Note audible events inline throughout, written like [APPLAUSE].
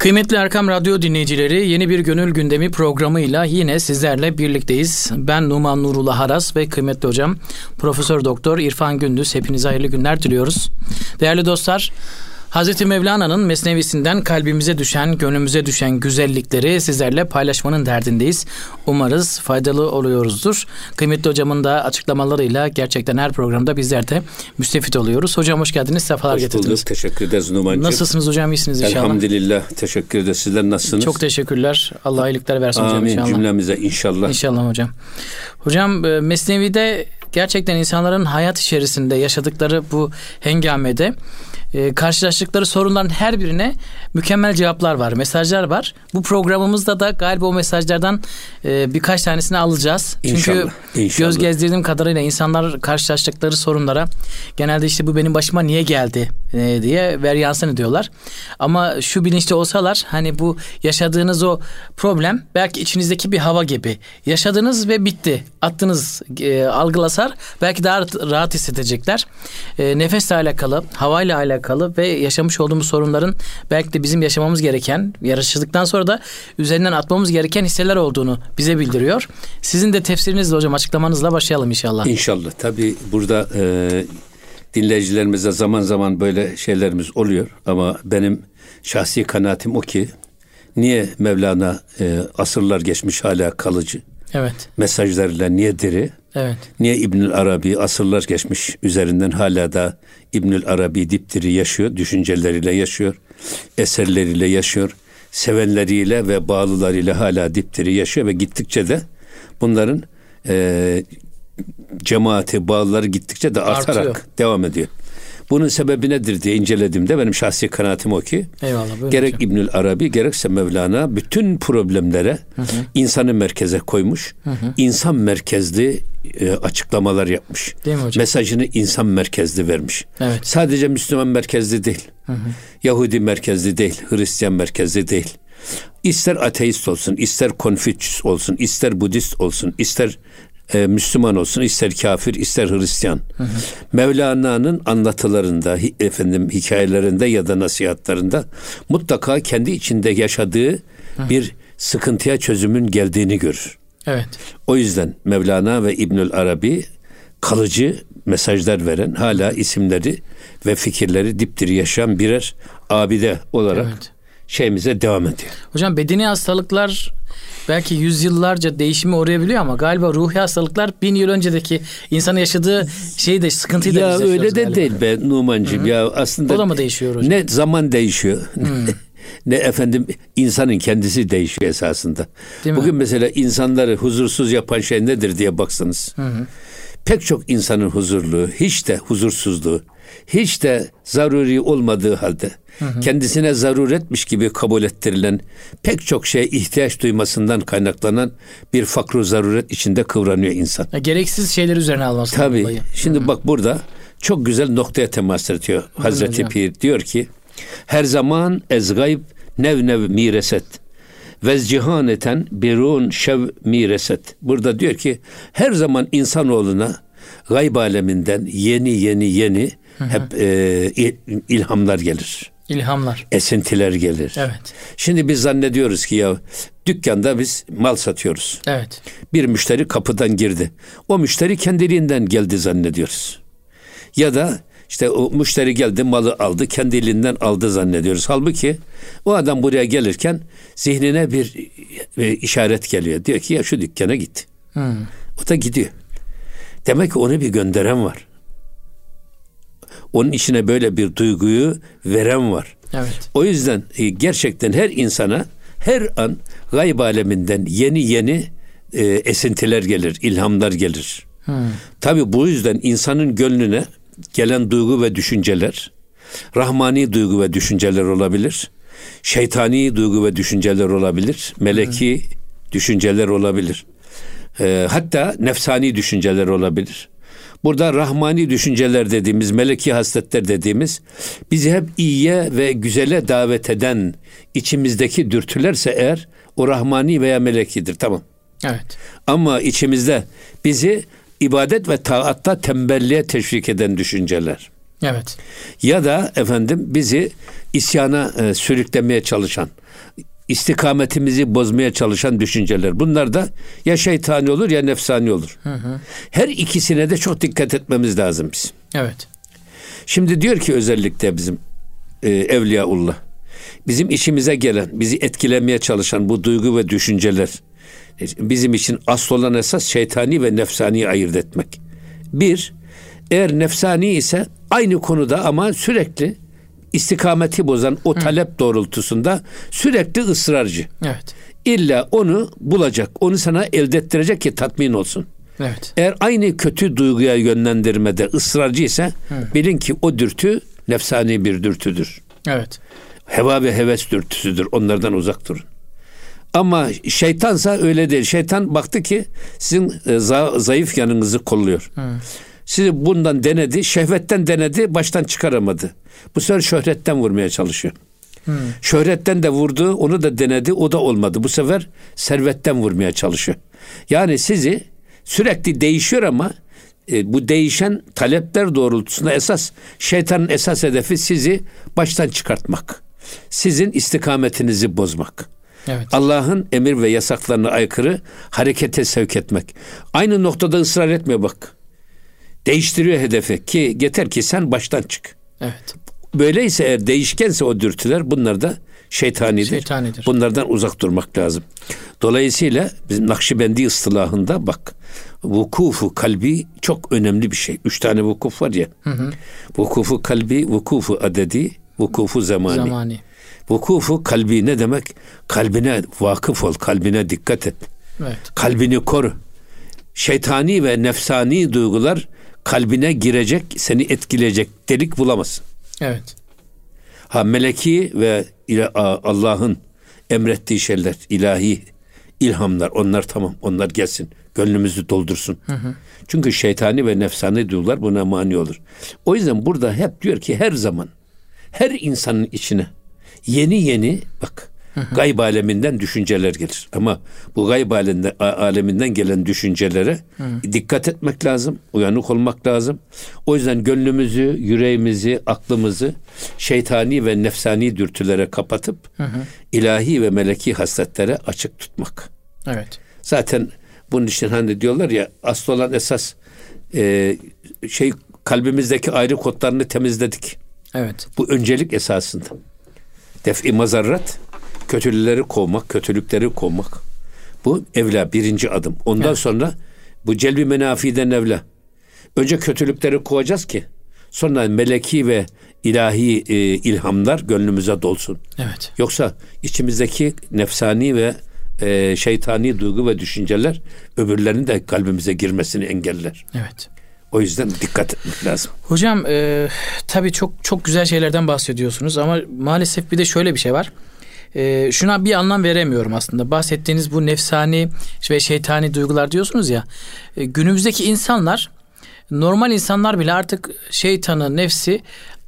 Kıymetli Erkam Radyo dinleyicileri yeni bir gönül gündemi programıyla yine sizlerle birlikteyiz. Ben Numan Nurullah Haras ve kıymetli hocam Profesör Doktor İrfan Gündüz hepinize hayırlı günler diliyoruz. Değerli dostlar Hazreti Mevlana'nın mesnevisinden kalbimize düşen, gönlümüze düşen güzellikleri sizlerle paylaşmanın derdindeyiz. Umarız faydalı oluyoruzdur. Kıymetli hocamın da açıklamalarıyla gerçekten her programda bizler de müstefit oluyoruz. Hocam hoş geldiniz, sefalar hoş getirdiniz. Bulduk, teşekkür ederiz Numan'cığım. Nasılsınız hocam, iyisiniz inşallah? Elhamdülillah, teşekkür ederiz. Sizler nasılsınız? Çok teşekkürler. Allah iyilikler versin Amin, hocam inşallah. Amin cümlemize inşallah. İnşallah hocam. Hocam e, Mesnevi'de gerçekten insanların hayat içerisinde yaşadıkları bu hengamede e, karşılaştıkları sorunların her birine mükemmel cevaplar var, mesajlar var. Bu programımızda da galiba o mesajlardan e, birkaç tanesini alacağız. İnşallah, Çünkü inşallah. göz gezdirdiğim kadarıyla insanlar karşılaştıkları sorunlara genelde işte bu benim başıma niye geldi e, diye veryansın ediyorlar. Ama şu bilinçte olsalar hani bu yaşadığınız o problem belki içinizdeki bir hava gibi. Yaşadınız ve bitti. Attınız e, algılasar belki daha rahat hissedecekler. E, nefesle alakalı, havayla alakalı alakalı ve yaşamış olduğumuz sorunların belki de bizim yaşamamız gereken, yarıştıktan sonra da üzerinden atmamız gereken hisseler olduğunu bize bildiriyor. Sizin de tefsirinizle hocam açıklamanızla başlayalım inşallah. İnşallah. Tabii burada e, dinleyicilerimize zaman zaman böyle şeylerimiz oluyor ama benim şahsi kanaatim o ki niye Mevlana e, asırlar geçmiş hala kalıcı? Evet. Mesajlarıyla niye diri? Evet. Niye İbnül Arabi asırlar geçmiş üzerinden hala da İbnül Arabi dipdiri yaşıyor, düşünceleriyle yaşıyor, eserleriyle yaşıyor, sevenleriyle ve bağlılarıyla hala dipdiri yaşıyor ve gittikçe de bunların e, cemaati, bağlıları gittikçe de artarak Artıyor. devam ediyor. Bunun sebebi nedir diye incelediğimde benim şahsi kanaatim o ki Eyvallah, gerek hocam. İbnül Arabi gerekse Mevlana bütün problemlere hı hı. insanı merkeze koymuş. Hı hı. İnsan merkezli e, açıklamalar yapmış. Değil mi hocam? Mesajını insan merkezli vermiş. Evet. Sadece Müslüman merkezli değil. Hı hı. Yahudi merkezli değil, Hristiyan merkezli değil. İster ateist olsun, ister Konfüçyüs olsun, ister Budist olsun, ister e, Müslüman olsun, ister kafir, ister Hristiyan. Hı hı. Mevlana'nın anlatılarında, efendim hikayelerinde ya da nasihatlarında mutlaka kendi içinde yaşadığı hı. bir sıkıntıya çözümün geldiğini görür. Evet. O yüzden Mevlana ve İbnül Arabi kalıcı mesajlar veren, hala isimleri ve fikirleri dipdiri yaşayan birer abide olarak evet. Şeyimize devam ediyor. Hocam bedeni hastalıklar belki yüzyıllarca değişimi uğrayabiliyor ama galiba ruhi hastalıklar bin yıl öncedeki insanın yaşadığı şeyi de sıkıntıyı da Ya öyle de galiba. değil be Numancığım. Ya aslında o da mı değişiyor hocam? Ne zaman değişiyor. [LAUGHS] ne efendim insanın kendisi değişiyor esasında. Değil Bugün mi? mesela insanları huzursuz yapan şey nedir diye baksanız. Hı hı. Pek çok insanın huzurluğu, hiç de huzursuzluğu, hiç de zaruri olmadığı halde hı hı. kendisine zaruretmiş gibi kabul ettirilen pek çok şeye ihtiyaç duymasından kaynaklanan bir fakru zaruret içinde kıvranıyor insan. Ya, gereksiz şeyler üzerine alması. Tabii. Dolayı. Şimdi hı hı. bak burada çok güzel noktaya temas ediyor Hazreti Pir. Diyor ki her zaman ez gayb nev nev mireset ve cihaneten birun şev mireset. Burada diyor ki her zaman insanoğluna gayb aleminden yeni yeni yeni hı hı. Hep e, ilhamlar gelir. İlhamlar. Esintiler gelir. Evet. Şimdi biz zannediyoruz ki ya dükkanda biz mal satıyoruz. Evet. Bir müşteri kapıdan girdi. O müşteri kendiliğinden geldi zannediyoruz. Ya da işte o müşteri geldi malı aldı kendiliğinden aldı zannediyoruz. Halbuki o adam buraya gelirken zihnine bir, bir işaret geliyor. Diyor ki ya şu dükkana git. Hmm. O da gidiyor. Demek ki onu bir gönderen var. Onun içine böyle bir duyguyu veren var. Evet. O yüzden e, gerçekten her insana her an gayb aleminden yeni yeni e, esintiler gelir, ilhamlar gelir. Hmm. Tabi bu yüzden insanın gönlüne gelen duygu ve düşünceler, rahmani duygu ve düşünceler olabilir. Şeytani duygu ve düşünceler olabilir. Meleki hmm. düşünceler olabilir. E, hatta nefsani düşünceler olabilir. Burada rahmani düşünceler dediğimiz, meleki hasletler dediğimiz bizi hep iyiye ve güzele davet eden içimizdeki dürtülerse eğer o rahmani veya melekidir. Tamam. Evet. Ama içimizde bizi ibadet ve taatta tembelliğe teşvik eden düşünceler. Evet. Ya da efendim bizi isyana e, sürüklemeye çalışan, istikametimizi bozmaya çalışan düşünceler. Bunlar da ya şeytani olur ya nefsani olur. Hı hı. Her ikisine de çok dikkat etmemiz lazım biz. Evet. Şimdi diyor ki özellikle bizim e, Evliyaullah bizim işimize gelen, bizi etkilemeye çalışan bu duygu ve düşünceler e, bizim için asıl olan esas şeytani ve nefsani ayırt etmek. Bir, eğer nefsani ise aynı konuda ama sürekli istikameti bozan o talep doğrultusunda sürekli ısrarcı. Evet. İlla onu bulacak, onu sana elde ettirecek ki tatmin olsun. Evet. Eğer aynı kötü duyguya yönlendirmede ısrarcı ise bilin ki o dürtü nefsani bir dürtüdür. Evet. Heva ve heves dürtüsüdür. Onlardan uzak durun. Ama şeytansa öyle değil. Şeytan baktı ki sizin e, za- zayıf yanınızı kolluyor. Hı. Sizi bundan denedi, şehvetten denedi, baştan çıkaramadı. Bu sefer şöhretten vurmaya çalışıyor. Hmm. Şöhretten de vurdu, onu da denedi, o da olmadı. Bu sefer servetten vurmaya çalışıyor. Yani sizi sürekli değişiyor ama e, bu değişen talepler doğrultusunda esas şeytanın esas hedefi sizi baştan çıkartmak. Sizin istikametinizi bozmak. Evet. Allah'ın emir ve yasaklarına aykırı harekete sevk etmek. Aynı noktada ısrar etmiyor bak. Değiştiriyor hedefi ki yeter ki sen baştan çık. Evet. Böyleyse eğer değişkense o dürtüler bunlar da şeytanidir. şeytanidir. Bunlardan uzak durmak lazım. Dolayısıyla bizim Nakşibendi ıstılahında bak vukufu kalbi çok önemli bir şey. Üç tane vukuf var ya. Hı hı. Vukufu kalbi, vukufu adedi, vukufu zamani. Zamani. Vukufu kalbi ne demek? Kalbine vakıf ol, kalbine dikkat et. Evet. Kalbini koru. Şeytani ve nefsani duygular kalbine girecek, seni etkileyecek delik bulamazsın. Evet. Ha meleki ve Allah'ın emrettiği şeyler, ilahi ilhamlar onlar tamam onlar gelsin. Gönlümüzü doldursun. Hı hı. Çünkü şeytani ve nefsani duygular buna mani olur. O yüzden burada hep diyor ki her zaman her insanın içine yeni yeni bak Gayb aleminden düşünceler gelir. Ama bu gayb aleminden, gelen düşüncelere Hı. dikkat etmek lazım. Uyanık olmak lazım. O yüzden gönlümüzü, yüreğimizi, aklımızı şeytani ve nefsani dürtülere kapatıp hı. ilahi ve meleki hasletlere açık tutmak. Evet. Zaten bunun için hani diyorlar ya asıl olan esas e, şey kalbimizdeki ayrı kodlarını temizledik. Evet. Bu öncelik esasında. Defi mazarrat kötülükleri kovmak, kötülükleri kovmak. Bu evla birinci adım. Ondan evet. sonra bu celbi menafiden evla. Önce kötülükleri kovacağız ki sonra meleki ve ilahi e, ilhamlar gönlümüze dolsun. Evet. Yoksa içimizdeki nefsani ve e, şeytani duygu ve düşünceler öbürlerinin de kalbimize girmesini engeller. Evet. O yüzden dikkat etmek lazım. Hocam e, tabii çok çok güzel şeylerden bahsediyorsunuz ama maalesef bir de şöyle bir şey var e, şuna bir anlam veremiyorum aslında. Bahsettiğiniz bu nefsani ve şeytani duygular diyorsunuz ya. E, günümüzdeki insanlar normal insanlar bile artık şeytanı, nefsi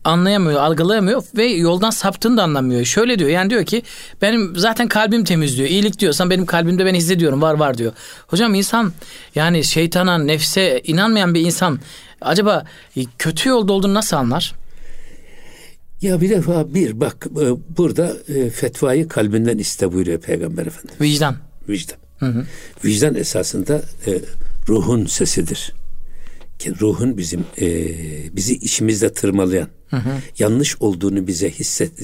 anlayamıyor, algılayamıyor ve yoldan saptığını da anlamıyor. Şöyle diyor yani diyor ki benim zaten kalbim temiz diyor. İyilik diyorsan benim kalbimde ben hissediyorum var var diyor. Hocam insan yani şeytana, nefse inanmayan bir insan acaba kötü yolda olduğunu nasıl anlar? Ya bir defa bir bak e, burada e, fetvayı kalbinden iste buyuruyor Peygamber Efendimiz. Vicdan. Vicdan. Hı hı. Vicdan esasında e, ruhun sesidir. Ki ruhun bizim bizi içimizde tırmalayan, hı hı. yanlış olduğunu bize hisset,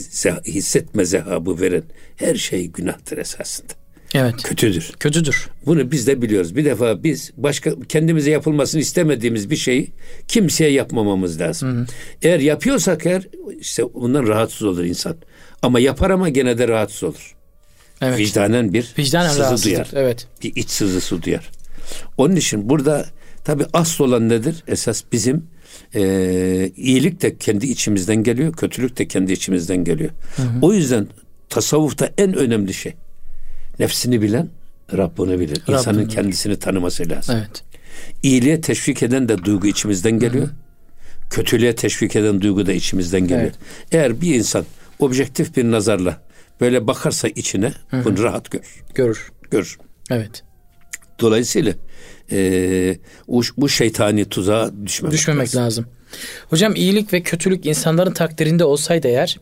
hissetme zehabı veren her şey günahtır esasında. Evet. Kötüdür. Kötüdür. Bunu biz de biliyoruz. Bir defa biz başka kendimize yapılmasını istemediğimiz bir şeyi kimseye yapmamamız lazım. Hı hı. Eğer yapıyorsak eğer işte bundan rahatsız olur insan. Ama yapar ama gene de rahatsız olur. Evet. Vicdanen bir Vicdanen sızı duyar. Evet. Bir iç sızısı duyar. Onun için burada tabi asıl olan nedir? Esas bizim e, iyilik de kendi içimizden geliyor, kötülük de kendi içimizden geliyor. Hı hı. O yüzden tasavvufta en önemli şey Nefsini bilen Rabbini bilir. Rabbini İnsanın bilir. kendisini tanıması lazım. Evet. İyiliğe teşvik eden de duygu içimizden geliyor. Hı hı. Kötülüğe teşvik eden duygu da içimizden geliyor. Evet. Eğer bir insan objektif bir nazarla böyle bakarsa içine hı hı. bunu rahat görür. Görür. Görür. Evet. Dolayısıyla e, bu, bu şeytani tuzağa düşmemek, düşmemek lazım. lazım. Hocam iyilik ve kötülük insanların takdirinde olsaydı eğer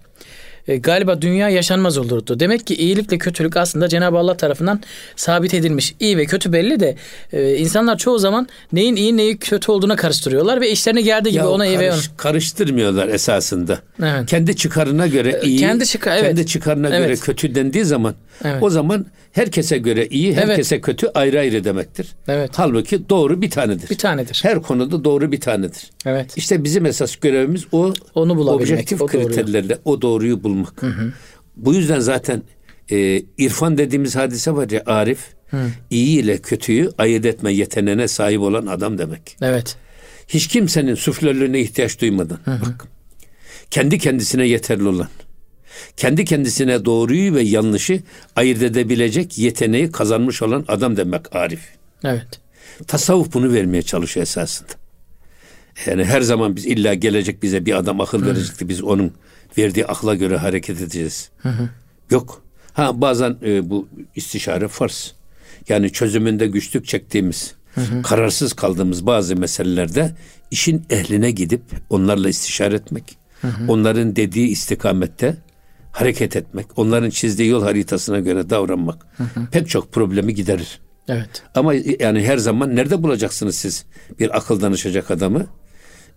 e, galiba dünya yaşanmaz olurdu. Demek ki iyilikle kötülük aslında Cenab-ı Allah tarafından sabit edilmiş. İyi ve kötü belli de e, insanlar çoğu zaman neyin iyi neyi kötü olduğuna karıştırıyorlar ve işlerine geldiği gibi Ya ona iyi ve karış- karıştırmıyorlar esasında. Evet. Kendi çıkarına göre iyi, kendi çıkar- evet. kendi çıkarına göre Evet. kötü dendiği zaman Evet. o zaman herkese göre iyi, herkese kötü ayrı ayrı demektir. Evet. Halbuki doğru bir tanedir. bir tanedir. Her konuda doğru bir tanedir. Evet. İşte bizim esas görevimiz o Onu bulabilmek, objektif o doğruyu. kriterlerle o doğruyu bulmak. Bu yüzden zaten e, irfan dediğimiz hadise var ya Arif iyi ile kötüyü ayırt etme yeteneğine sahip olan adam demek. Evet. Hiç kimsenin suflörlüğüne ihtiyaç duymadan bak. Kendi kendisine yeterli olan, kendi kendisine doğruyu ve yanlışı ayırt edebilecek yeteneği kazanmış olan adam demek Arif. Evet. Tasavvuf bunu vermeye çalışıyor esasında. Yani her zaman biz illa gelecek bize bir adam akıl verecekti. Biz onun verdiği akla göre hareket edeceğiz. Yok. Ha bazen e, bu istişare farz. Yani çözümünde güçlük çektiğimiz, kararsız kaldığımız bazı meselelerde işin ehline gidip onlarla istişare etmek, onların dediği istikamette hareket etmek, onların çizdiği yol haritasına göre davranmak pek çok problemi giderir. Evet. Ama yani her zaman nerede bulacaksınız siz bir akıl danışacak adamı?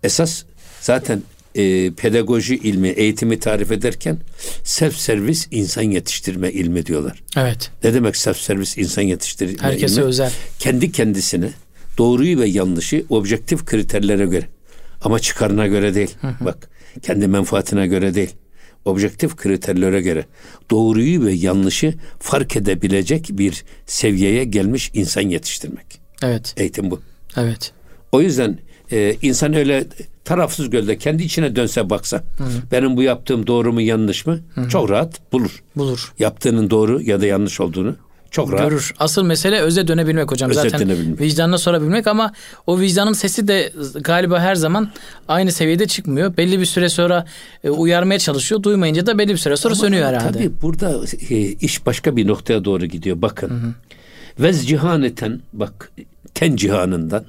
Esas zaten e, pedagoji ilmi, eğitimi tarif ederken self servis insan yetiştirme ilmi diyorlar. Evet. Ne demek self servis insan yetiştirme Herkese ilmi? özel. Kendi kendisine doğruyu ve yanlışı objektif kriterlere göre ama çıkarına göre değil. Bak kendi menfaatine göre değil. Objektif kriterlere göre doğruyu ve yanlışı fark edebilecek bir seviyeye gelmiş insan yetiştirmek. Evet. Eğitim bu. Evet. O yüzden e, insan öyle tarafsız gölde kendi içine dönse baksa benim bu yaptığım doğru mu yanlış mı çok rahat bulur. Bulur. Yaptığının doğru ya da yanlış olduğunu çok rahat. Görür. Asıl mesele öze dönebilmek hocam. Öze Zaten dönebilmek. vicdanına sorabilmek ama o vicdanın sesi de galiba her zaman aynı seviyede çıkmıyor. Belli bir süre sonra e, uyarmaya çalışıyor. Duymayınca da belli bir süre sonra sönüyor Ama herhalde. Tabii burada e, iş başka bir noktaya doğru gidiyor. Bakın. Vez cihaneten bak ten cihanından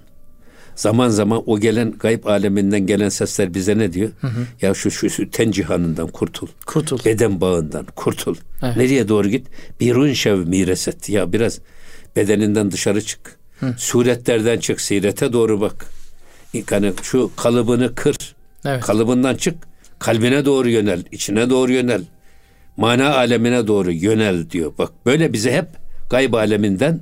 zaman zaman o gelen gayb aleminden gelen sesler bize ne diyor? Ya şu, şu şu ten cihanından kurtul. Kurtul. Beden bağından kurtul. Evet. Nereye doğru git? Birun şev mireset. Ya biraz bedeninden dışarı çık. Suretlerden çık. Sirete doğru bak. Yani şu kalıbını kır. Evet. Kalıbından çık. Kalbine doğru yönel. içine doğru yönel. Mana alemine doğru yönel diyor. Bak böyle bize hep gayb aleminden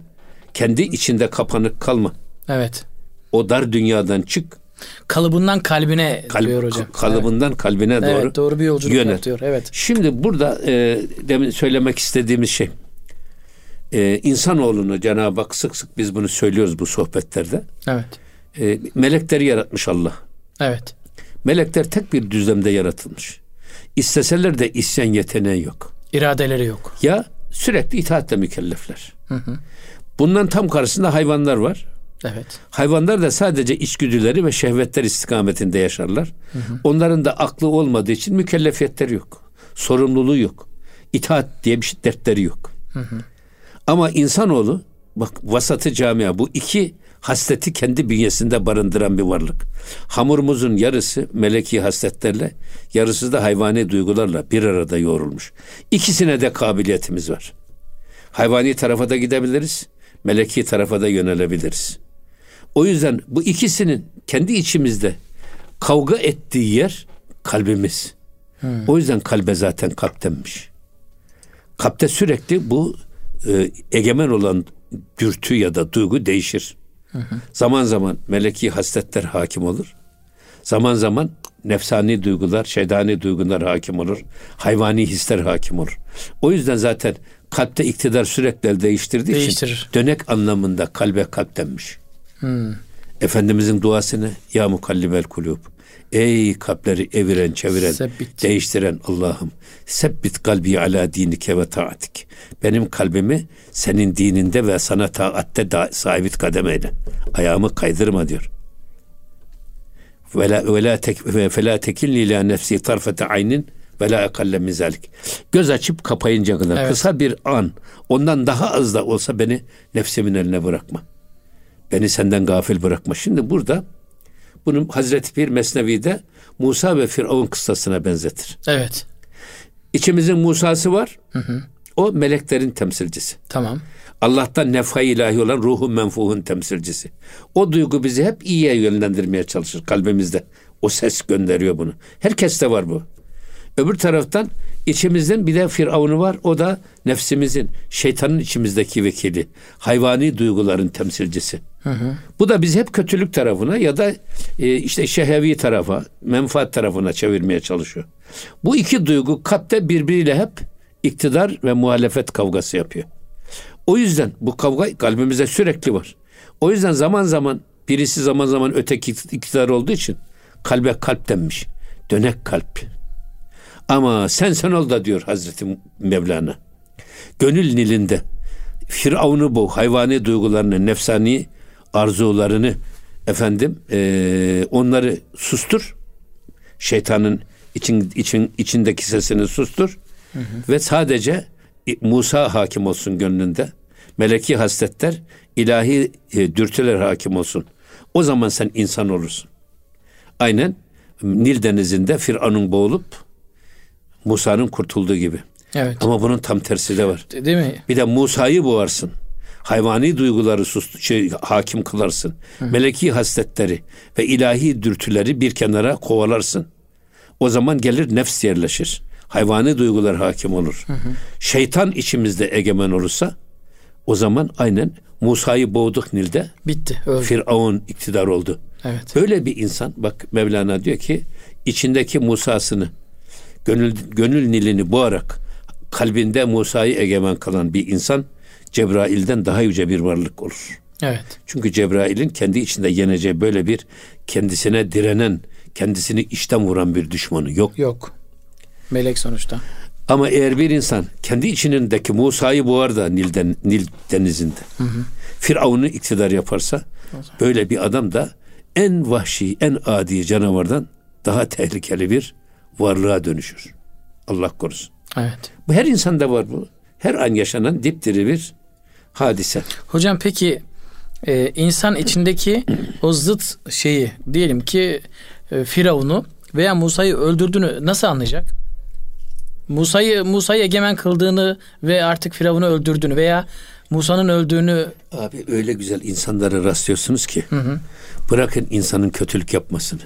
kendi içinde kapanık kalma. Evet. O dar dünyadan çık. Kalıbından kalbine Kalb, diyor hocam. kalıbından kalbine Evet. doğru Evet, doğru bir yolculuk yönel. yap diyor. Evet. Şimdi burada e, demin söylemek istediğimiz şey e, insanoğlunu Cenab-ı Hak sık sık biz bunu söylüyoruz bu sohbetlerde. Evet. E, melekleri yaratmış Allah. Evet. Melekler tek bir düzlemde yaratılmış. İsteseler de isyan yeteneği yok. İradeleri yok. Ya sürekli itaatle mükellefler. Bundan tam karşısında hayvanlar var. Evet. Hayvanlar da sadece içgüdüleri ve şehvetler istikametinde yaşarlar. Onların da aklı olmadığı için mükellefiyetleri yok. Sorumluluğu yok. İtaat diye bir şey dertleri yok. Ama insanoğlu bak vasatı camia bu iki hasleti kendi bünyesinde barındıran bir varlık. Hamurumuzun yarısı meleki hasletlerle, yarısı da hayvani duygularla bir arada yoğrulmuş. İkisine de kabiliyetimiz var. Hayvani tarafa da gidebiliriz, meleki tarafa da yönelebiliriz. O yüzden bu ikisinin kendi içimizde kavga ettiği yer kalbimiz. O yüzden kalbe zaten kalp denmiş. Kalpte sürekli bu e, egemen olan dürtü ya da duygu değişir. Zaman zaman meleki hasletler hakim olur. Zaman zaman nefsani duygular, şeytani duygular hakim olur. Hayvani hisler hakim olur. O yüzden zaten kalpte iktidar sürekli değiştirdiği Değiştirir. için dönek anlamında kalbe kalp denmiş. Efendimizin duasını ya mukallibel kulub. Ey kalpleri eviren, çeviren, Sebbit. değiştiren Allah'ım. Sebbit kalbi ala dinike ve taatik. Benim kalbimi senin dininde ve sana taatte da, sabit kadem eyle. Ayağımı kaydırma diyor. Ve la, ve la tek, ve fe la tekilni ila nefsi tarfete aynin ve la ekalle min zalik. Göz açıp kapayınca kadar Evet. kısa bir an ondan daha az da olsa beni nefsimin eline bırakma. Beni senden gafil bırakma. Şimdi burada Bunu Hazreti Pir Mesnevi'de Musa ve Firavun kıssasına benzetir. Evet. İçimizin Musa'sı var. Hı hı. O meleklerin temsilcisi. Tamam. Allah'tan nefha ilahi olan ruhun menfuhun temsilcisi. O duygu bizi hep iyiye yönlendirmeye çalışır kalbimizde. O ses gönderiyor bunu. Herkeste var bu. Öbür taraftan içimizden bir de Firavun'u var. O da nefsimizin, şeytanın içimizdeki vekili. Hayvani duyguların temsilcisi. Bu da bizi hep kötülük tarafına ya da e, işte şehevi tarafa, menfaat tarafına çevirmeye çalışıyor. Bu iki duygu kalpte birbiriyle hep iktidar ve muhalefet kavgası yapıyor. O yüzden bu kavga kalbimizde sürekli var. O yüzden zaman zaman birisi zaman zaman öteki iktidar olduğu için kalbe kalp denmiş. Dönek kalp. Ama sen sen ol da diyor Hazreti Mevlana. Gönül nilinde Firavun'u bu hayvani duygularını, nefsani arzularını efendim e, onları sustur. Şeytanın için, için içindeki sesini sustur. Hı hı. Ve sadece Musa hakim olsun gönlünde. Meleki hasletler, ilahi e, dürtüler hakim olsun. O zaman sen insan olursun. Aynen Nil denizinde Firavun'un boğulup Musa'nın kurtulduğu gibi. Evet. Ama bunun tam tersi de var. Değil mi? Bir de Musa'yı boğarsın. Hayvani duyguları sus, şey, hakim kılarsın. Hı. Meleki hasletleri ve ilahi dürtüleri bir kenara kovalarsın. O zaman gelir nefs yerleşir. Hayvani duygular hakim olur. Hı hı. Şeytan içimizde egemen olursa o zaman aynen Musa'yı boğduk Nil'de. Bitti. Öldü. Firavun iktidar oldu. Evet. Böyle bir insan bak Mevlana diyor ki içindeki Musa'sını gönül, gönül nilini boğarak kalbinde Musa'yı egemen kalan bir insan Cebrail'den daha yüce bir varlık olur. Evet. Çünkü Cebrail'in kendi içinde yeneceği böyle bir kendisine direnen, kendisini işten vuran bir düşmanı yok. Yok. Melek sonuçta. Ama eğer bir insan kendi içindeki Musa'yı boğar da Nil'den, Nil denizinde hı hı. Firavun'u iktidar yaparsa böyle bir adam da en vahşi, en adi canavardan daha tehlikeli bir varlığa dönüşür. Allah korusun. Evet. Bu her insanda var bu. Her an yaşanan dipdiri bir hadise. Hocam peki e, insan içindeki o zıt şeyi diyelim ki e, Firavun'u veya Musa'yı öldürdüğünü nasıl anlayacak? Musa'yı Musa'yı egemen kıldığını ve artık Firavun'u öldürdüğünü veya Musa'nın öldüğünü Abi öyle güzel insanlara rastlıyorsunuz ki hı hı. bırakın insanın kötülük yapmasını.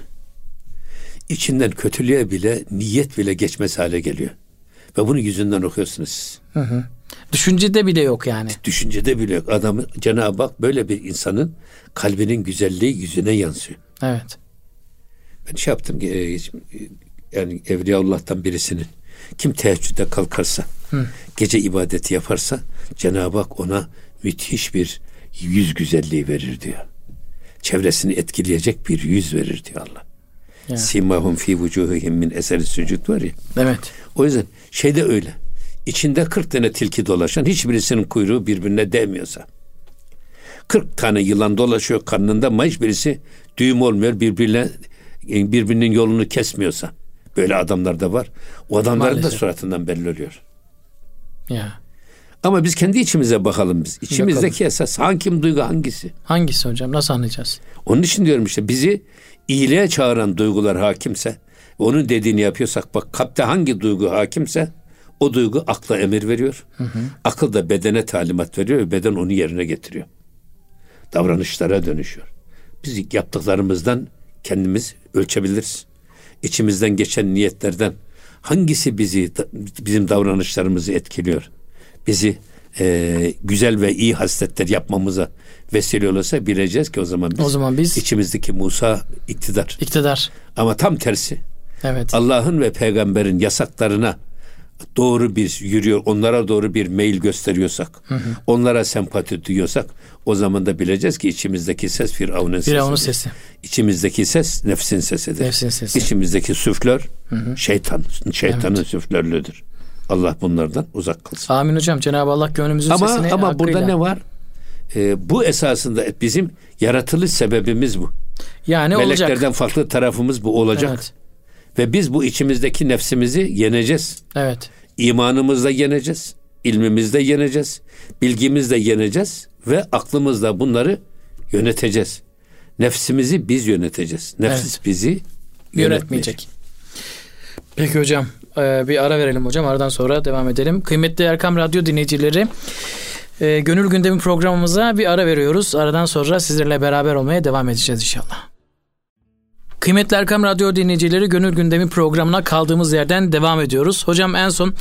İçinden kötülüğe bile niyet bile geçmez hale geliyor. Ve bunu yüzünden okuyorsunuz. Hı hı. Düşüncede bile yok yani. Düşüncede bile yok. Adamı Cenab-ı Hak böyle bir insanın kalbinin güzelliği yüzüne yansıyor. Evet. Ben şey yaptım ki e, yani Evliyaullah'tan birisinin kim teheccüde kalkarsa, Hı. gece ibadeti yaparsa Cenab-ı Hak ona müthiş bir yüz güzelliği verir diyor. Çevresini etkileyecek bir yüz verir diyor Allah. Yani. Simahum fi vucuhihim min eseri sücud var ya. Evet. O yüzden şeyde öyle. İçinde 40 tane tilki dolaşan hiçbirisinin kuyruğu birbirine değmiyorsa. 40 tane yılan dolaşıyor karnında ama hiçbirisi düğüm olmuyor birbirine birbirinin yolunu kesmiyorsa. Böyle adamlar da var. O adamların Maalesef. da suratından belli oluyor. Ya. Ama biz kendi içimize bakalım biz. İçimizdeki bakalım. esas hangi duygu hangisi? Hangisi hocam? Nasıl anlayacağız? Onun için diyorum işte bizi iyiliğe çağıran duygular hakimse, onun dediğini yapıyorsak bak kalpte hangi duygu hakimse o duygu akla emir veriyor. Hı hı. Akıl da bedene talimat veriyor ve beden onu yerine getiriyor. Davranışlara dönüşüyor. Biz yaptıklarımızdan kendimiz ölçebiliriz içimizden geçen niyetlerden hangisi bizi bizim davranışlarımızı etkiliyor? Bizi e, güzel ve iyi hasletler yapmamıza vesile olursa bileceğiz ki o zaman biz, o zaman biz içimizdeki Musa iktidar. İktidar. Ama tam tersi. Evet. Allah'ın ve peygamberin yasaklarına doğru bir yürüyor, onlara doğru bir mail gösteriyorsak, hı hı. onlara sempati duyuyorsak o zaman da bileceğiz ki içimizdeki ses Firavun'un sesi. Firavun'un sesi. İçimizdeki ses nefsin sesidir. Nefsin sesi. İçimizdeki süflör hı hı. şeytan, şeytanın evet. süflörlüdür. Allah bunlardan uzak kılsın. Amin hocam. Cenab-ı Allah gönlümüzün ama, sesini Ama hakkıyla. burada ne var? Ee, bu esasında bizim yaratılış sebebimiz bu. Yani Meleklerden olacak. farklı tarafımız bu olacak. Evet. Ve biz bu içimizdeki nefsimizi yeneceğiz. Evet. İmanımızla yeneceğiz. ilmimizle yeneceğiz. Bilgimizle yeneceğiz. Ve aklımızla bunları yöneteceğiz. Nefsimizi biz yöneteceğiz. Nefis Evet. bizi Yönetmeyecek. Peki hocam e, bir ara verelim hocam. Aradan sonra devam edelim. Kıymetli Erkam Radyo dinleyicileri e, Gönül Gündemi programımıza bir ara veriyoruz. Aradan sonra sizlerle beraber olmaya devam edeceğiz inşallah. Kıymetli Erkam Radyo dinleyicileri Gönül Gündemi programına kaldığımız yerden devam ediyoruz. Hocam en son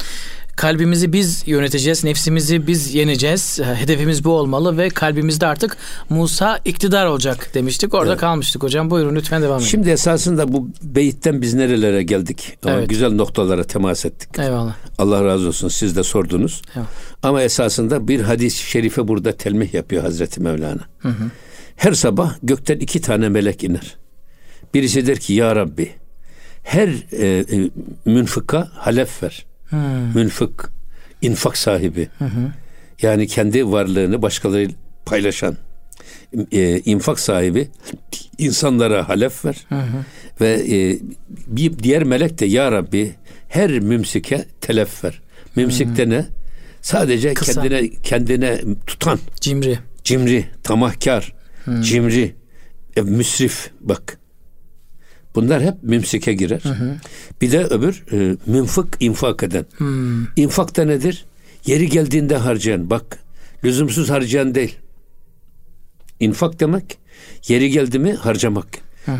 kalbimizi biz yöneteceğiz, nefsimizi biz yeneceğiz. Hedefimiz bu olmalı ve kalbimizde artık Musa iktidar olacak demiştik. Orada Evet. kalmıştık hocam. Buyurun lütfen devam edin. Şimdi esasında bu beyitten biz nerelere geldik? Ama Evet. güzel noktalara temas ettik. Eyvallah. Allah razı olsun siz de sordunuz. Evet. Ama esasında bir hadis-i şerife burada telmih yapıyor Hazreti Mevlana. Her sabah gökten iki tane melek iner. Birisi der ki ya Rabbi her e, e, münfıka halef ver. Münfık, infak sahibi. Yani kendi varlığını başkalarıyla paylaşan e, infak sahibi insanlara halef ver. Ve e, bir diğer melek de ya Rabbi her mümsike telef ver. Mümsik de ne? Sadece Kısa. kendine kendine tutan, Cimri. cimri, tamahkar, cimri, e, müsrif bak. Bunlar hep mümsike girer. Bir de öbür e, münfık infak eden. İnfak da nedir? Yeri geldiğinde harcayan. Bak lüzumsuz harcayan değil. İnfak demek yeri geldi mi harcamak.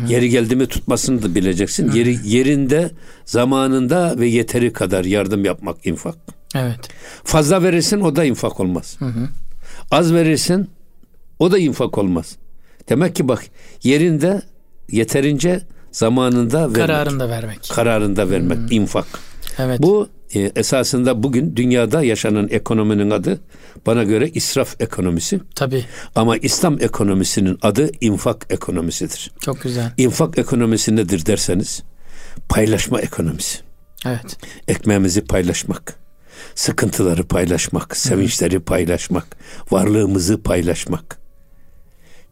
Yeri geldi mi tutmasını da bileceksin. Yeri yerinde, zamanında ve yeteri kadar yardım yapmak infak. Evet. Fazla verirsin o da infak olmaz. Az verirsin o da infak olmaz. Demek ki bak yerinde yeterince zamanında vermek. Kararını da vermek. Kararında vermek infak. Evet. Bu e, esasında bugün dünyada yaşanan ekonominin adı bana göre israf ekonomisi. Tabii. Ama İslam ekonomisinin adı infak ekonomisidir. Çok güzel. İnfak ekonomisi nedir derseniz paylaşma ekonomisi. Evet. ekmeğimizi paylaşmak, sıkıntıları paylaşmak, sevinçleri paylaşmak, varlığımızı paylaşmak.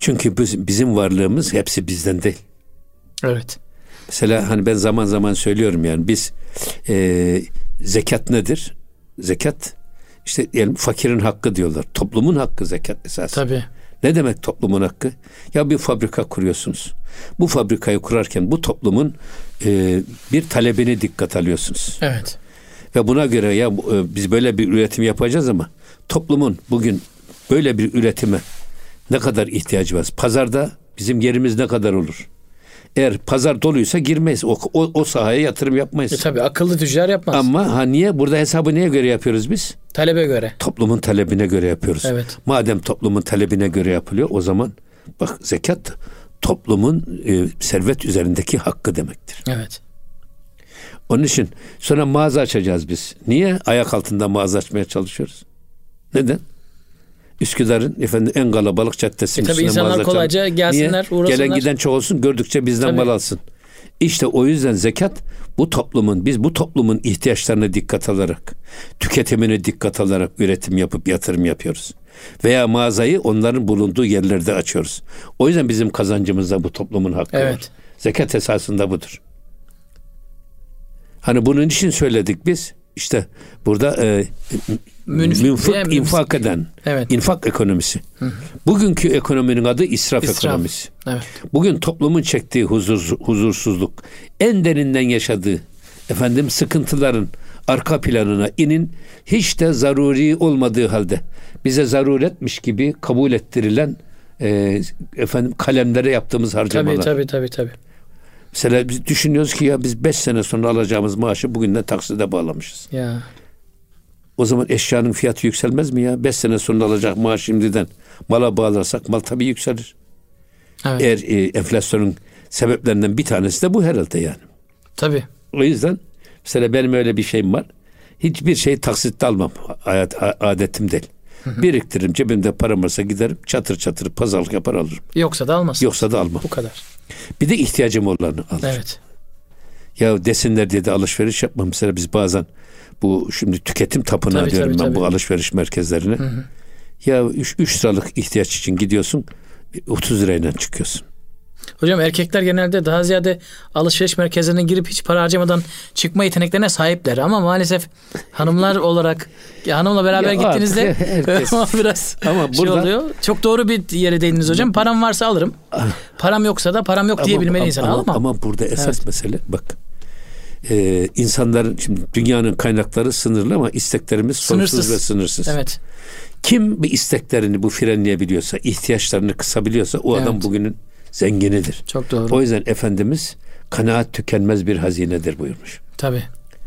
Çünkü biz- bizim varlığımız hepsi bizden değil. Evet. Mesela hani ben zaman zaman söylüyorum yani biz e, zekat nedir? Zekat işte diyelim fakirin hakkı diyorlar. Toplumun hakkı zekat esas. Tabii. Ne demek toplumun hakkı? Ya bir fabrika kuruyorsunuz. Bu fabrikayı kurarken bu toplumun e, bir talebini dikkat alıyorsunuz. Evet. Ve buna göre ya e, biz böyle bir üretim yapacağız ama toplumun bugün böyle bir üretime ne kadar ihtiyacı var? Pazarda bizim yerimiz ne kadar olur? Eğer pazar doluysa girmeyiz. O, o, o sahaya yatırım yapmayız. E tabii akıllı tüccar yapmaz. Ama ha niye? Burada hesabı neye göre yapıyoruz biz? Talebe göre. Toplumun talebine göre yapıyoruz. Evet. Madem toplumun talebine göre yapılıyor o zaman bak zekat toplumun e, servet üzerindeki hakkı demektir. Evet. Onun için sonra mağaza açacağız biz. Niye ayak altında mağaza açmaya çalışıyoruz? Neden? Üsküdar'ın efendim en kalabalık caddesinin E tabii insanlar kolayca gelsinler, Niye? uğrasınlar. Gelen giden çok olsun gördükçe bizden Tabii. mal alsın. İşte o yüzden zekat bu toplumun biz bu toplumun ihtiyaçlarına dikkat alarak tüketimine dikkat alarak üretim yapıp yatırım yapıyoruz. Veya mağazayı onların bulunduğu yerlerde açıyoruz. O yüzden bizim kazancımızda bu toplumun hakkı Evet. var. Zekat esasında budur. Hani bunun için söyledik biz. İşte burada e, Münfik münfık diye infak eden Evet. infak ekonomisi. Bugünkü ekonominin adı israf, İsraf. ekonomisi. Evet. Bugün toplumun çektiği huzur, huzursuzluk, en derinden yaşadığı efendim sıkıntıların arka planına inin hiç de zaruri olmadığı halde bize zaruretmiş gibi kabul ettirilen e, efendim kalemlere yaptığımız harcamalar. Tabii tabii tabii tabii. Mesela biz düşünüyoruz ki ya biz 5 sene sonra alacağımız maaşı bugünden takside bağlamışız. Ya. O zaman eşyanın fiyatı yükselmez mi ya? 5 sene sonra alacak maaş şimdiden mala bağlarsak mal tabii yükselir. Evet. Eğer e, enflasyonun sebeplerinden bir tanesi de bu herhalde yani. Tabii. O yüzden mesela benim öyle bir şeyim var. Hiçbir şeyi taksitle almam. Hayat, adetim değil. Biriktiririm cebimde param varsa giderim çatır çatır pazarlık yapar alırım. Yoksa da almasın. Yoksa da almam. Bu kadar. Bir de ihtiyacım olanı alırım. Evet. Ya desinler diye de alışveriş yapmam. Mesela biz bazen bu şimdi tüketim tapınağı Tabii, diyorum tabii, ben bu tabii. alışveriş merkezlerine. Ya 3 liralık ihtiyaç için gidiyorsun 30 lirayla çıkıyorsun. Hocam erkekler genelde daha ziyade alışveriş merkezlerine girip hiç para harcamadan çıkma yeteneklerine sahipler. Ama maalesef hanımlar [LAUGHS] olarak ya hanımla beraber Ya gittiğinizde [LAUGHS] biraz Ama şey burada- oluyor. Çok doğru bir yere değindiniz hocam. Param varsa alırım. Param yoksa da param yok diyebilmeli insan. ama, Ama, ama burada esas Evet. mesele bak. Ee, insanların şimdi dünyanın kaynakları sınırlı ama isteklerimiz sonsuz Sınırsız. ve sınırsız. Evet. Kim bir isteklerini bu frenleyebiliyorsa, ihtiyaçlarını kısabiliyorsa o adam Evet. bugünün zenginidir. Çok doğru. O yüzden Efendimiz kanaat tükenmez bir hazinedir buyurmuş. Tabii.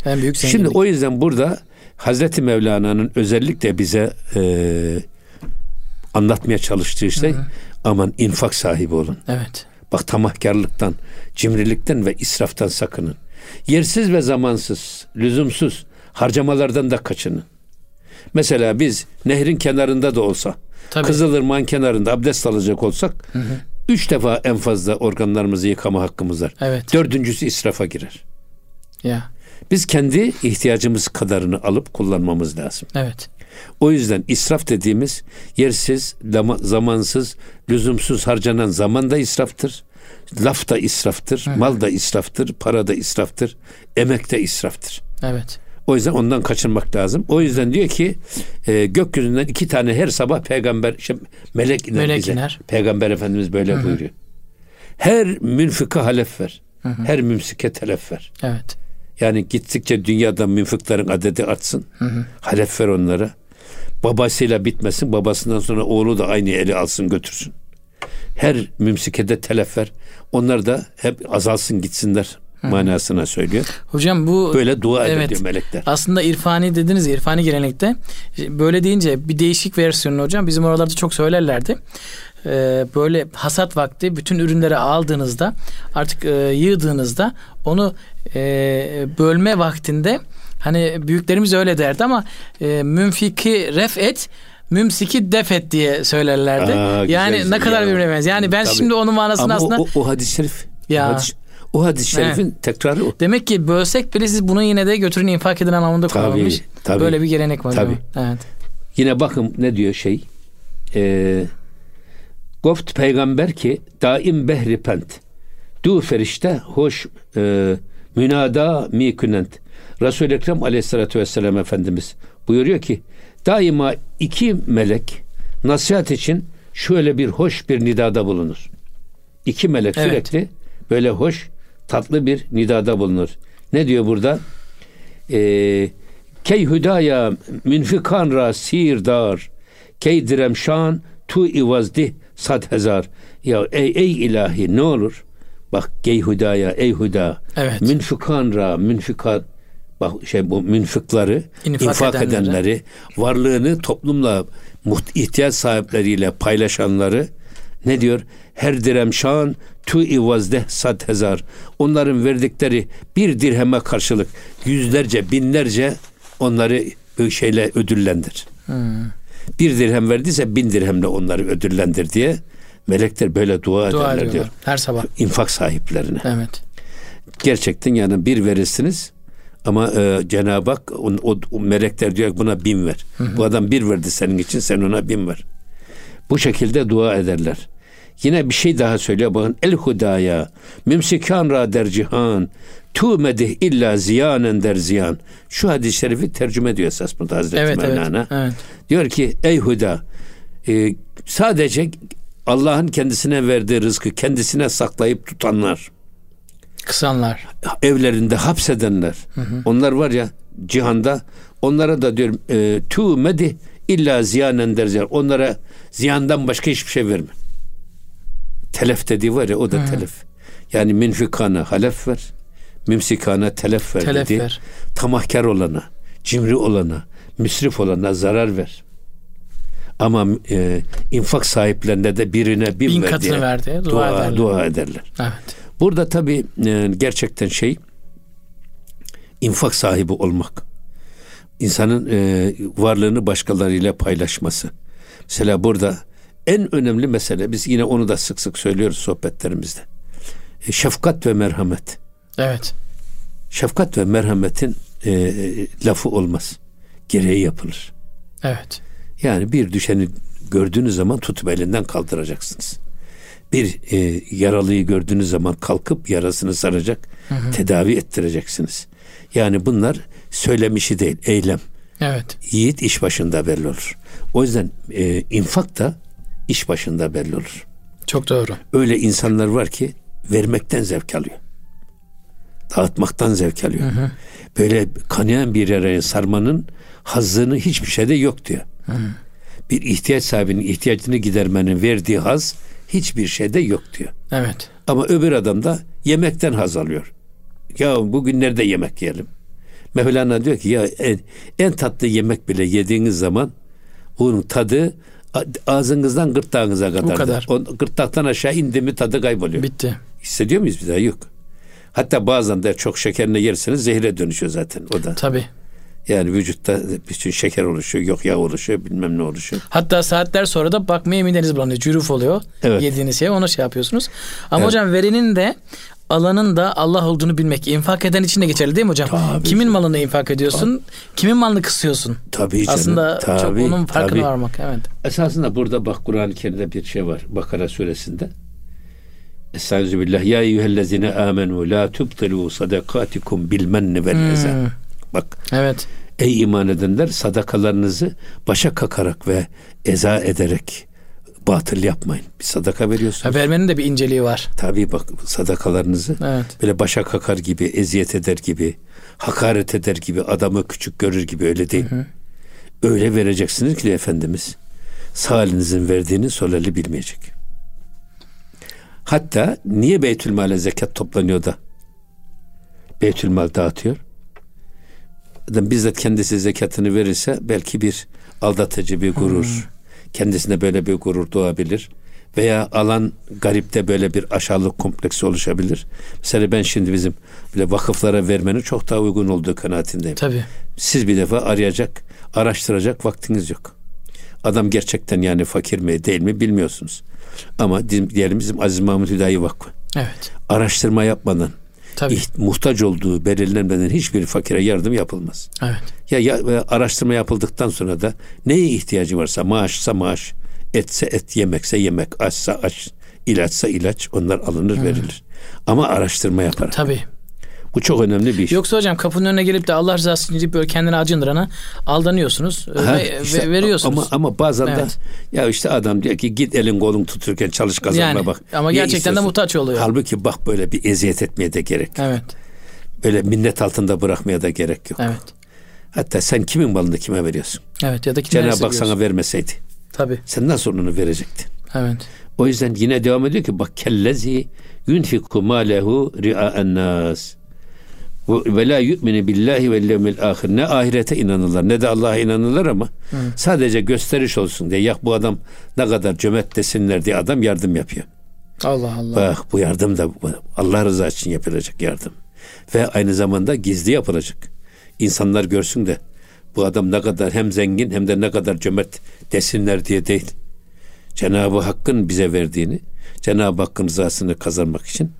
En büyük zenginlik. Şimdi o yüzden burada Hazreti Mevlana'nın özellikle bize e, anlatmaya çalıştığı şey aman infak sahibi olun. Evet. Bak tamahkarlıktan, cimrilikten ve israftan sakının. Yersiz ve zamansız, lüzumsuz harcamalardan da kaçının. Mesela biz nehrin kenarında da olsa, Tabii. Kızılırmak'ın kenarında abdest alacak olsak, üç defa en fazla organlarımızı yıkama hakkımız var. Evet. Dördüncüsü israfa girer. Ya. Biz kendi ihtiyacımız kadarını alıp kullanmamız lazım. Evet. O yüzden israf dediğimiz yersiz, zamansız, lüzumsuz harcanan zaman da israftır. Laf da israftır, mal da israftır, para da israftır, emek de israftır. Evet. O yüzden ondan kaçınmak lazım. O yüzden diyor ki e, gökyüzünden iki tane her sabah peygamber, şey, melek iner Melek bize. iner. Peygamber Efendimiz böyle buyuruyor. Her münfika halef ver. Her mümsike telef ver. Evet. Yani gittikçe dünyada münfiklerin adedi artsın. Halef ver onlara. Babasıyla bitmesin. Babasından sonra oğlu da aynı eli alsın götürsün. Her mümsikede telef ver. Onlar da hep azalsın gitsinler manasına söylüyor. Hocam bu Böyle dua Evet. melekler. Aslında irfani dediniz irfani gelenekte böyle deyince bir değişik versiyonu hocam bizim oralarda çok söylerlerdi. Ee, böyle hasat vakti bütün ürünleri aldığınızda artık e, yığdığınızda onu e, bölme vaktinde hani büyüklerimiz öyle derdi ama e, münfiki ref et mümsiki def et diye söylerlerdi. Aa, yani ne kadar Ya. birbirine benziyor. Yani ben Tabii. şimdi onun manasını Ama aslında o, o, o hadis-i şerif. Ya. O hadis, o hadis-i şerifin tekrarı o. demek ki bölsek bile siz bunu yine de götürün infak edin anlamında Tabii, kullanılmış. tabii. Böyle bir gelenek var. Tabii. Evet. Yine bakın ne diyor şey. Ee, Goft peygamber ki daim behri pent. Du ferişte hoş e, münada mi künent. Resul-i Ekrem aleyhissalatü vesselam Efendimiz buyuruyor ki daima iki melek nasihat için şöyle bir hoş bir nidada bulunur. İki melek Evet. sürekli böyle hoş tatlı bir nidada bulunur. Ne diyor burada? Ee, Key hüdaya münfikan ra sirdar. Key diremşan tu ivazdi sad hezar. Ya ey ey ilahi ne olur? Bak gey hüdaya ey hüda. Evet. Münfikan ra münfikan bak şey bu münfikları İnfak infak, edenleri. edenleri varlığını toplumla muht- ihtiyaç sahipleriyle paylaşanları ne diyor? Her diremşan tu ivazde sad hezar. Onların verdikleri bir dirheme karşılık yüzlerce binlerce onları şeyle ödüllendir. Bir dirhem verdiyse bin dirhemle onları ödüllendir diye melekler böyle dua, Dua ederler diyor. Her sabah. İnfak sahiplerine. Evet. Gerçekten yani bir verirsiniz ama e, Cenab-ı Hak o, o, o melekler diyor buna bin ver. Bu adam bir verdi senin için sen ona bin ver. Bu şekilde dua ederler. Yine bir şey daha söylüyor bakın el hudaya mümsikan ra der cihan tu medih illa ziyanen der ziyan. Şu hadis-i şerifi tercüme ediyor esas burada Hazreti Evet evet. Mevlana. evet. Diyor ki ey huda e, sadece Allah'ın kendisine verdiği rızkı kendisine saklayıp tutanlar Kısanlar. evlerinde hapsedenler. Onlar var ya cihanda onlara da diyorum e, tu medi illa ziyanen der ziyan. Onlara ziyandan başka hiçbir şey verme. Telef dediği var ya o da telef. Yani minfikana halef ver. Mümsikana telef ver Telef dedi. ver. Tamahkar olana, cimri olana, müsrif olana zarar ver. Ama e, infak sahiplerine de birine bin, Bin ver katını diye ver diye dua dua, ederler. dua ederler. Evet. Burada tabii e, gerçekten şey infak sahibi olmak. İnsanın e, varlığını başkalarıyla paylaşması. Mesela burada en önemli mesele biz yine onu da sık sık söylüyoruz sohbetlerimizde. E, şefkat ve merhamet. Evet. Şefkat ve merhametin e, lafı olmaz. Gereği yapılır. Evet. Yani bir düşeni gördüğünüz zaman tutup elinden kaldıracaksınız. Bir e, yaralıyı gördüğünüz zaman kalkıp yarasını saracak, hı hı. tedavi ettireceksiniz. Yani bunlar söylemişi değil, eylem. Evet. Yiğit iş başında belli olur. O yüzden e, infak da iş başında belli olur. Çok doğru. Öyle insanlar var ki vermekten zevk alıyor. Dağıtmaktan zevk alıyor. Hı hı. Böyle kanayan bir yaraya sarmanın hazzını hiçbir şeyde yok diyor. Hı. Bir ihtiyaç sahibinin ihtiyacını gidermenin verdiği haz hiçbir şeyde yok diyor. Evet. Ama öbür adam da yemekten haz alıyor. Ya bugün nerede yemek yiyelim? Mevlana diyor ki ya en, en tatlı yemek bile yediğiniz zaman onun tadı ağzınızdan gırtlağınıza kadar. O kadar. O gırtlaktan aşağı indi mi tadı kayboluyor. Bitti. Hissediyor muyuz bir daha? Yok. Hatta bazen de çok şekerine yerseniz zehre dönüşüyor zaten o da. Tabii. Yani vücutta bütün şeker oluşuyor, yok yağ oluşuyor, bilmem ne oluşuyor. Hatta saatler sonra da bakmaya mideniz bulanıyor, cüruf oluyor. Evet. Yediğiniz şey onu şey yapıyorsunuz. Ama evet. hocam verinin de alanın da Allah olduğunu bilmek. infak eden için de geçerli değil mi hocam? Tabii Kimin canım. malını infak ediyorsun? Tabii. Kimin malını kısıyorsun? Tabii canım. Aslında tabii, çok onun farkına tabii. varmak. Evet. Esasında burada bak Kur'an-ı Kerim'de bir şey var. Bakara suresinde. Estaizu billah. Ya eyyühellezine amenu la tubtilu sadakatikum bil menni vel hmm. Bak. Evet. Ey iman edenler sadakalarınızı başa kakarak ve eza ederek batıl yapmayın. Bir sadaka veriyorsunuz. Ha, vermenin de bir inceliği var. Tabii bak sadakalarınızı evet. böyle başa kakar gibi, eziyet eder gibi, hakaret eder gibi, adamı küçük görür gibi öyle değil. Hı hı. Öyle vereceksiniz ki Efendimiz sağ elinizin verdiğini sol eli bilmeyecek. Hatta niye Beytülmal'e zekat toplanıyor da Beytülmal dağıtıyor? Bizzat kendisi zekatını verirse belki bir aldatıcı bir gurur, hmm kendisine böyle bir gurur doğabilir. Veya alan garipte böyle bir aşağılık kompleksi oluşabilir. Mesela ben şimdi bizim bile vakıflara vermenin çok daha uygun olduğu kanaatindeyim. Tabii. Siz bir defa arayacak, araştıracak vaktiniz yok. Adam gerçekten yani fakir mi değil mi bilmiyorsunuz. Ama diyelim bizim Aziz Mahmut Hüdayi Vakfı. Evet. Araştırma yapmadan Tabii. muhtaç olduğu belirlenmeden hiçbir fakire yardım yapılmaz. Evet. Ya, ya araştırma yapıldıktan sonra da neye ihtiyacı varsa maaşsa maaş, etse et, yemekse yemek, açsa aç, ilaçsa ilaç onlar alınır hmm. verilir. Ama araştırma yaparak. Tabii. Bu çok önemli bir iş. Yoksa hocam kapının önüne gelip de Allah rızası için deyip böyle kendini acındırana aldanıyorsunuz ha, ve, işte, veriyorsunuz. Ama ama bazen evet. de ya işte adam diyor ki git elin kolun tuturken çalış kazanma yani, bak. Ama gerçekten de muhtaç oluyor. Halbuki bak böyle bir eziyet etmeye de gerek yok. Evet. Böyle minnet altında bırakmaya da gerek yok. Evet. Hatta sen kimin malını kime veriyorsun? Evet ya da kime Cenab-ı Hak sana vermeseydi. Tabii. Sen nasıl onu verecektin? Evet. O yüzden yine devam ediyor ki bak kellezi yunfiku malehu ri'a'en nas ve la yu'minu billahi ve yevmil ahir. Ne ahirete inanırlar ne de Allah'a inanırlar ama Hı. sadece gösteriş olsun diye ya bu adam ne kadar cömert desinler diye adam yardım yapıyor. Allah Allah. Bak bu yardım da Allah rızası için yapılacak yardım. Ve aynı zamanda gizli yapılacak. İnsanlar görsün de bu adam ne kadar hem zengin hem de ne kadar cömert desinler diye değil. Cenab-ı Hakk'ın bize verdiğini, Cenab-ı Hakk'ın rızasını kazanmak için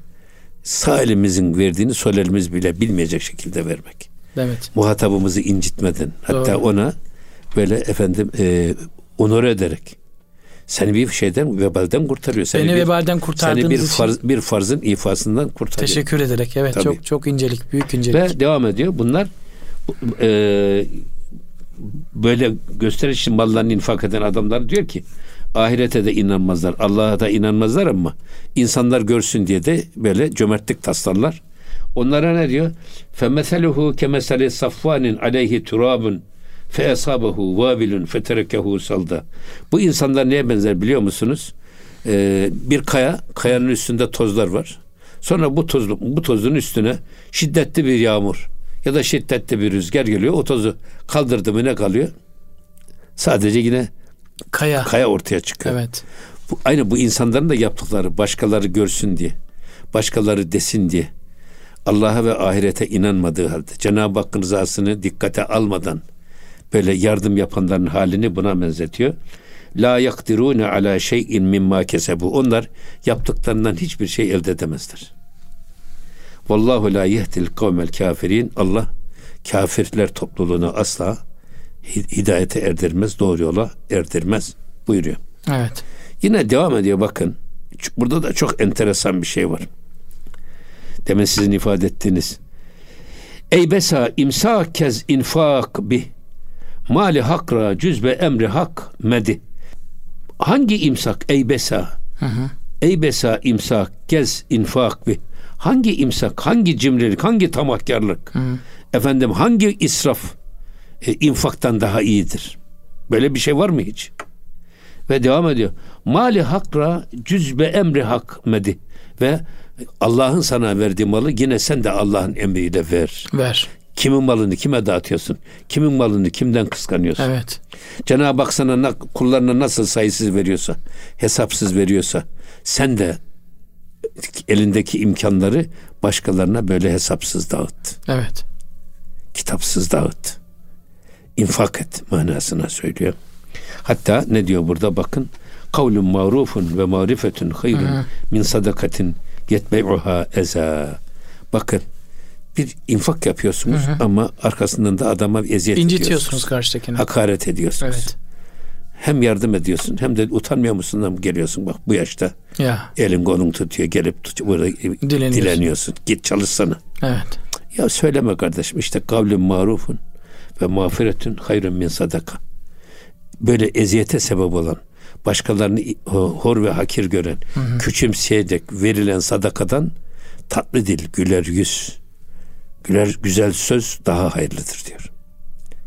sağ elimizin verdiğini sol elimiz bile bilmeyecek şekilde vermek. Evet. Muhatabımızı incitmeden hatta Doğru. ona böyle efendim e, onur ederek seni bir şeyden vebalden kurtarıyor. Seni Beni bir, vebalden kurtardığınız seni bir farz, bir farzın ifasından kurtarıyor. Teşekkür ederek evet Tabii. çok çok incelik büyük incelik. Ve devam ediyor. Bunlar e, böyle gösteriş mallarını infak eden adamlar diyor ki ahirete de inanmazlar. Allah'a da inanmazlar ama insanlar görsün diye de böyle cömertlik taslarlar. Onlara ne diyor? Kemeseli safvanin aleyhi turabun fe esabehu vabilun feterekehu salda. Bu insanlar neye benzer biliyor musunuz? Ee, bir kaya, kayanın üstünde tozlar var. Sonra bu toz, bu tozun üstüne şiddetli bir yağmur ya da şiddetli bir rüzgar geliyor. O tozu kaldırdı mı ne kalıyor? Sadece yine kaya kaya ortaya çıkıyor. Evet. Bu, aynı bu insanların da yaptıkları başkaları görsün diye, başkaları desin diye. Allah'a ve ahirete inanmadığı halde Cenab-ı Hakk'ın rızasını dikkate almadan böyle yardım yapanların halini buna benzetiyor. La yakdirune ala şeyin mimma kesebu. Onlar yaptıklarından hiçbir şey elde edemezler. Vallahu la yehdil kavmel kafirin. Allah kafirler topluluğunu asla hidayete erdirmez, doğru yola erdirmez buyuruyor. Evet. Yine devam ediyor bakın. burada da çok enteresan bir şey var. Demin sizin ifade ettiğiniz. Ey besa imsak kez infak bi mali hakra cüzbe emri hak medi. Hangi imsak ey besa? Hı hı. Ey besa imsak gez infak bi. Hangi imsak, hangi cimrilik, hangi tamahkarlık? Hı. Efendim hangi israf e, infaktan daha iyidir? Böyle bir şey var mı hiç? Ve devam ediyor. Mali hakra cüzbe emri hak medi. Ve Allah'ın sana verdiği malı yine sen de Allah'ın emriyle ver. Ver. Kimin malını kime dağıtıyorsun? Kimin malını kimden kıskanıyorsun? Evet. Cenab-ı Hak sana kullarına nasıl sayısız veriyorsa, hesapsız veriyorsa sen de elindeki imkanları başkalarına böyle hesapsız dağıt. Evet. Kitapsız dağıt. İnfak et manasına söylüyor. Hatta ne diyor burada bakın. Kavlun marufun ve marifetun hayrun min sadakatin yetbeyuha eza. Bakın bir infak yapıyorsunuz hı hı. ama arkasından da adama eziyet İncitiyorsunuz karşıdakini. Hakaret ediyorsunuz. Evet. Hem yardım ediyorsun hem de utanmıyor musun da geliyorsun bak bu yaşta. Ya. Elin kolun tutuyor gelip tut, burada dileniyorsun. dileniyorsun. Git çalışsana. Evet. Ya söyleme kardeşim işte kavlun marufun ve mağfiretün hayrun min sadaka. Böyle eziyete sebep olan başkalarını hor ve hakir gören, hı hı. küçümseyerek verilen sadakadan tatlı dil, güler yüz, güler güzel söz daha hayırlıdır diyor.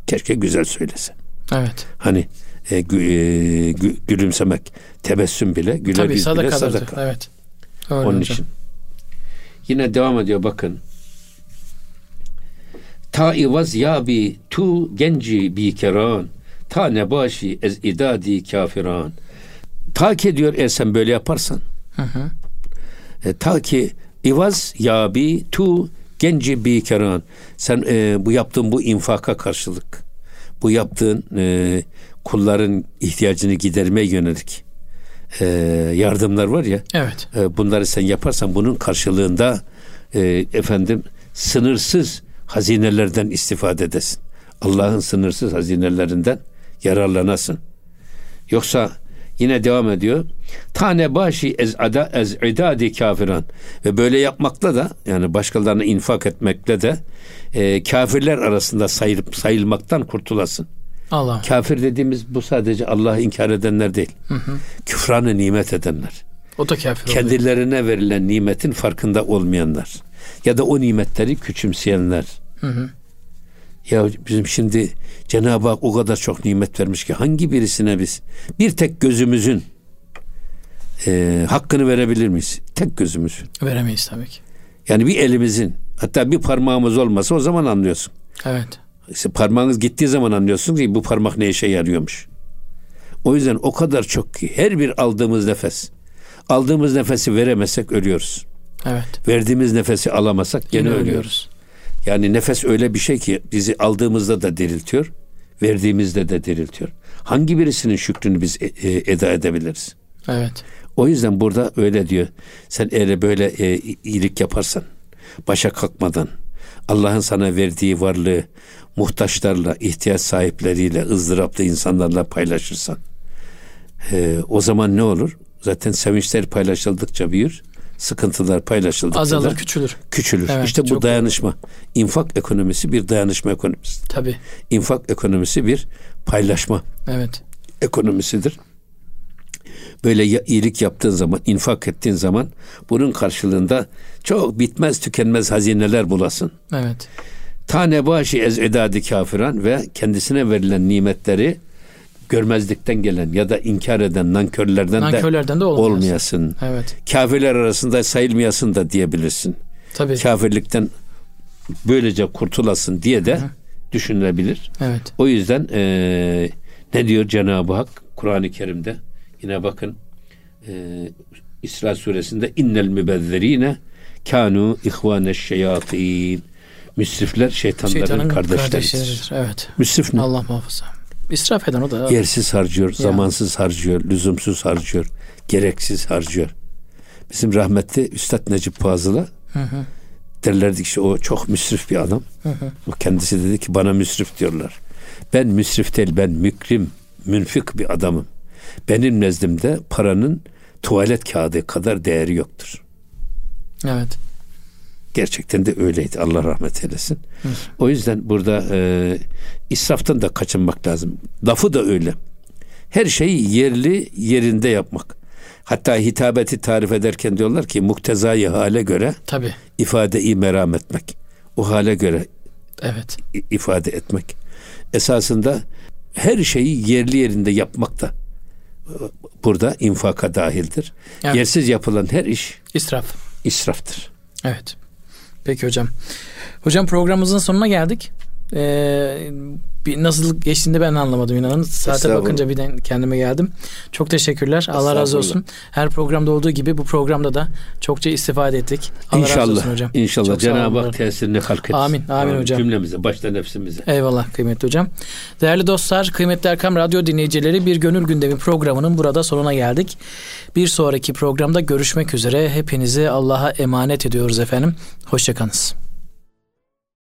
Keşke güzel söylese. Evet. Hani e, gü, e, gü, gülümsemek, tebessüm bile, güler Tabii, yüz bile sadaka. Evet. Öyle Onun hocam. için. Yine devam ediyor bakın. Ta ivaz ya bi tu genci bi keran ta nebaşi ez idadi kafiran. Ta ki diyor eğer sen böyle yaparsan. Hı hı. E, ta ki ivaz ya bi tu genci bi keran. Sen e, bu yaptığın bu infaka karşılık bu yaptığın e, kulların ihtiyacını gidermeye yönelik e, yardımlar var ya. Evet. E, bunları sen yaparsan bunun karşılığında e, efendim sınırsız hazinelerden istifade edesin. Allah'ın sınırsız hazinelerinden yararlanasın. Yoksa yine devam ediyor. Tane başı ez ada ez idadi kafiran ve böyle yapmakla da yani başkalarına infak etmekle de e, kafirler arasında sayıl, sayılmaktan kurtulasın. Allah. Kafir dediğimiz bu sadece Allah'ı inkar edenler değil. Hı hı. Küfranı nimet edenler. O da kafir Kendilerine oluyor. verilen nimetin farkında olmayanlar. Ya da o nimetleri küçümseyenler. Hı hı. Ya bizim şimdi Cenab-ı Hak o kadar çok nimet vermiş ki hangi birisine biz bir tek gözümüzün e, hakkını verebilir miyiz? Tek gözümüz. Veremeyiz tabii ki. Yani bir elimizin hatta bir parmağımız olmasa o zaman anlıyorsun. Evet. İşte parmağınız gittiği zaman anlıyorsun ki bu parmak ne işe yarıyormuş. O yüzden o kadar çok ki her bir aldığımız nefes aldığımız nefesi veremezsek ölüyoruz. Evet. Verdiğimiz nefesi alamasak gene, ölüyoruz. ölüyoruz. Yani nefes öyle bir şey ki bizi aldığımızda da diriltiyor, verdiğimizde de diriltiyor. Hangi birisinin şükrünü biz e, e, eda edebiliriz? Evet. O yüzden burada öyle diyor. Sen eğer böyle e, iyilik yaparsan, başa kalkmadan, Allah'ın sana verdiği varlığı muhtaçlarla, ihtiyaç sahipleriyle, ızdıraplı insanlarla paylaşırsan, o zaman ne olur? Zaten sevinçler paylaşıldıkça büyür sıkıntılar paylaşıldıkça azalır, küçülür. Küçülür. Evet, işte bu dayanışma. Doğru. İnfak ekonomisi bir dayanışma ekonomisi. Tabii. İnfak ekonomisi bir paylaşma. Evet. Ekonomisidir. Böyle iyilik yaptığın zaman, infak ettiğin zaman bunun karşılığında çok bitmez tükenmez hazineler bulasın. Evet. Tane başı ez edadi kafiran ve kendisine verilen nimetleri görmezlikten gelen ya da inkar eden nankörlerden, nankörlerden de, de olmayasın. Evet. Kafirler arasında sayılmayasın da diyebilirsin. Tabii. Kafirlikten böylece kurtulasın diye de Hı-hı. düşünülebilir. Evet. O yüzden e, ne diyor Cenab-ı Hak Kur'an-ı Kerim'de yine bakın e, İsra suresinde innel mübezzerine kanu ihvane şeyatin müsrifler şeytanların Şeytanın kardeşleridir. kardeşleridir. Evet. Müsrif ne? Allah muhafaza. İsraf eden o da. Yersiz harcıyor, zamansız harcıyor, lüzumsuz harcıyor, gereksiz harcıyor. Bizim rahmetli Üstad Necip Fazıl'a derlerdi ki o çok müsrif bir adam. Hı hı. O kendisi dedi ki bana müsrif diyorlar. Ben müsrif değil ben mükrim, münfik bir adamım. Benim nezdimde paranın tuvalet kağıdı kadar değeri yoktur. Evet. Gerçekten de öyleydi. Allah rahmet eylesin. Hı. O yüzden burada e, israftan da kaçınmak lazım. Lafı da öyle. Her şeyi yerli yerinde yapmak. Hatta hitabeti tarif ederken diyorlar ki muktezayı hale göre Tabii. ifadeyi meram etmek. O hale göre evet. ifade etmek. Esasında her şeyi yerli yerinde yapmak da burada infaka dahildir. Evet. Yersiz yapılan her iş israf. israftır. Evet. Peki hocam. Hocam programımızın sonuna geldik. Ee, bir nasıl geçtiğini ben anlamadım inanın. Saate bakınca birden kendime geldim. Çok teşekkürler. Allah razı olsun. Her programda olduğu gibi bu programda da çokça istifade ettik. Allah inşallah, razı olsun hocam. İnşallah. Cenab-ı Hak tesirini halk etsin. Amin. Amin, Amin hocam. Cümlemize, başta nefsimize. Eyvallah kıymetli hocam. Değerli dostlar, kıymetli Erkam Radyo dinleyicileri bir gönül gündemi programının burada sonuna geldik. Bir sonraki programda görüşmek üzere. Hepinizi Allah'a emanet ediyoruz efendim. Hoşçakalınız.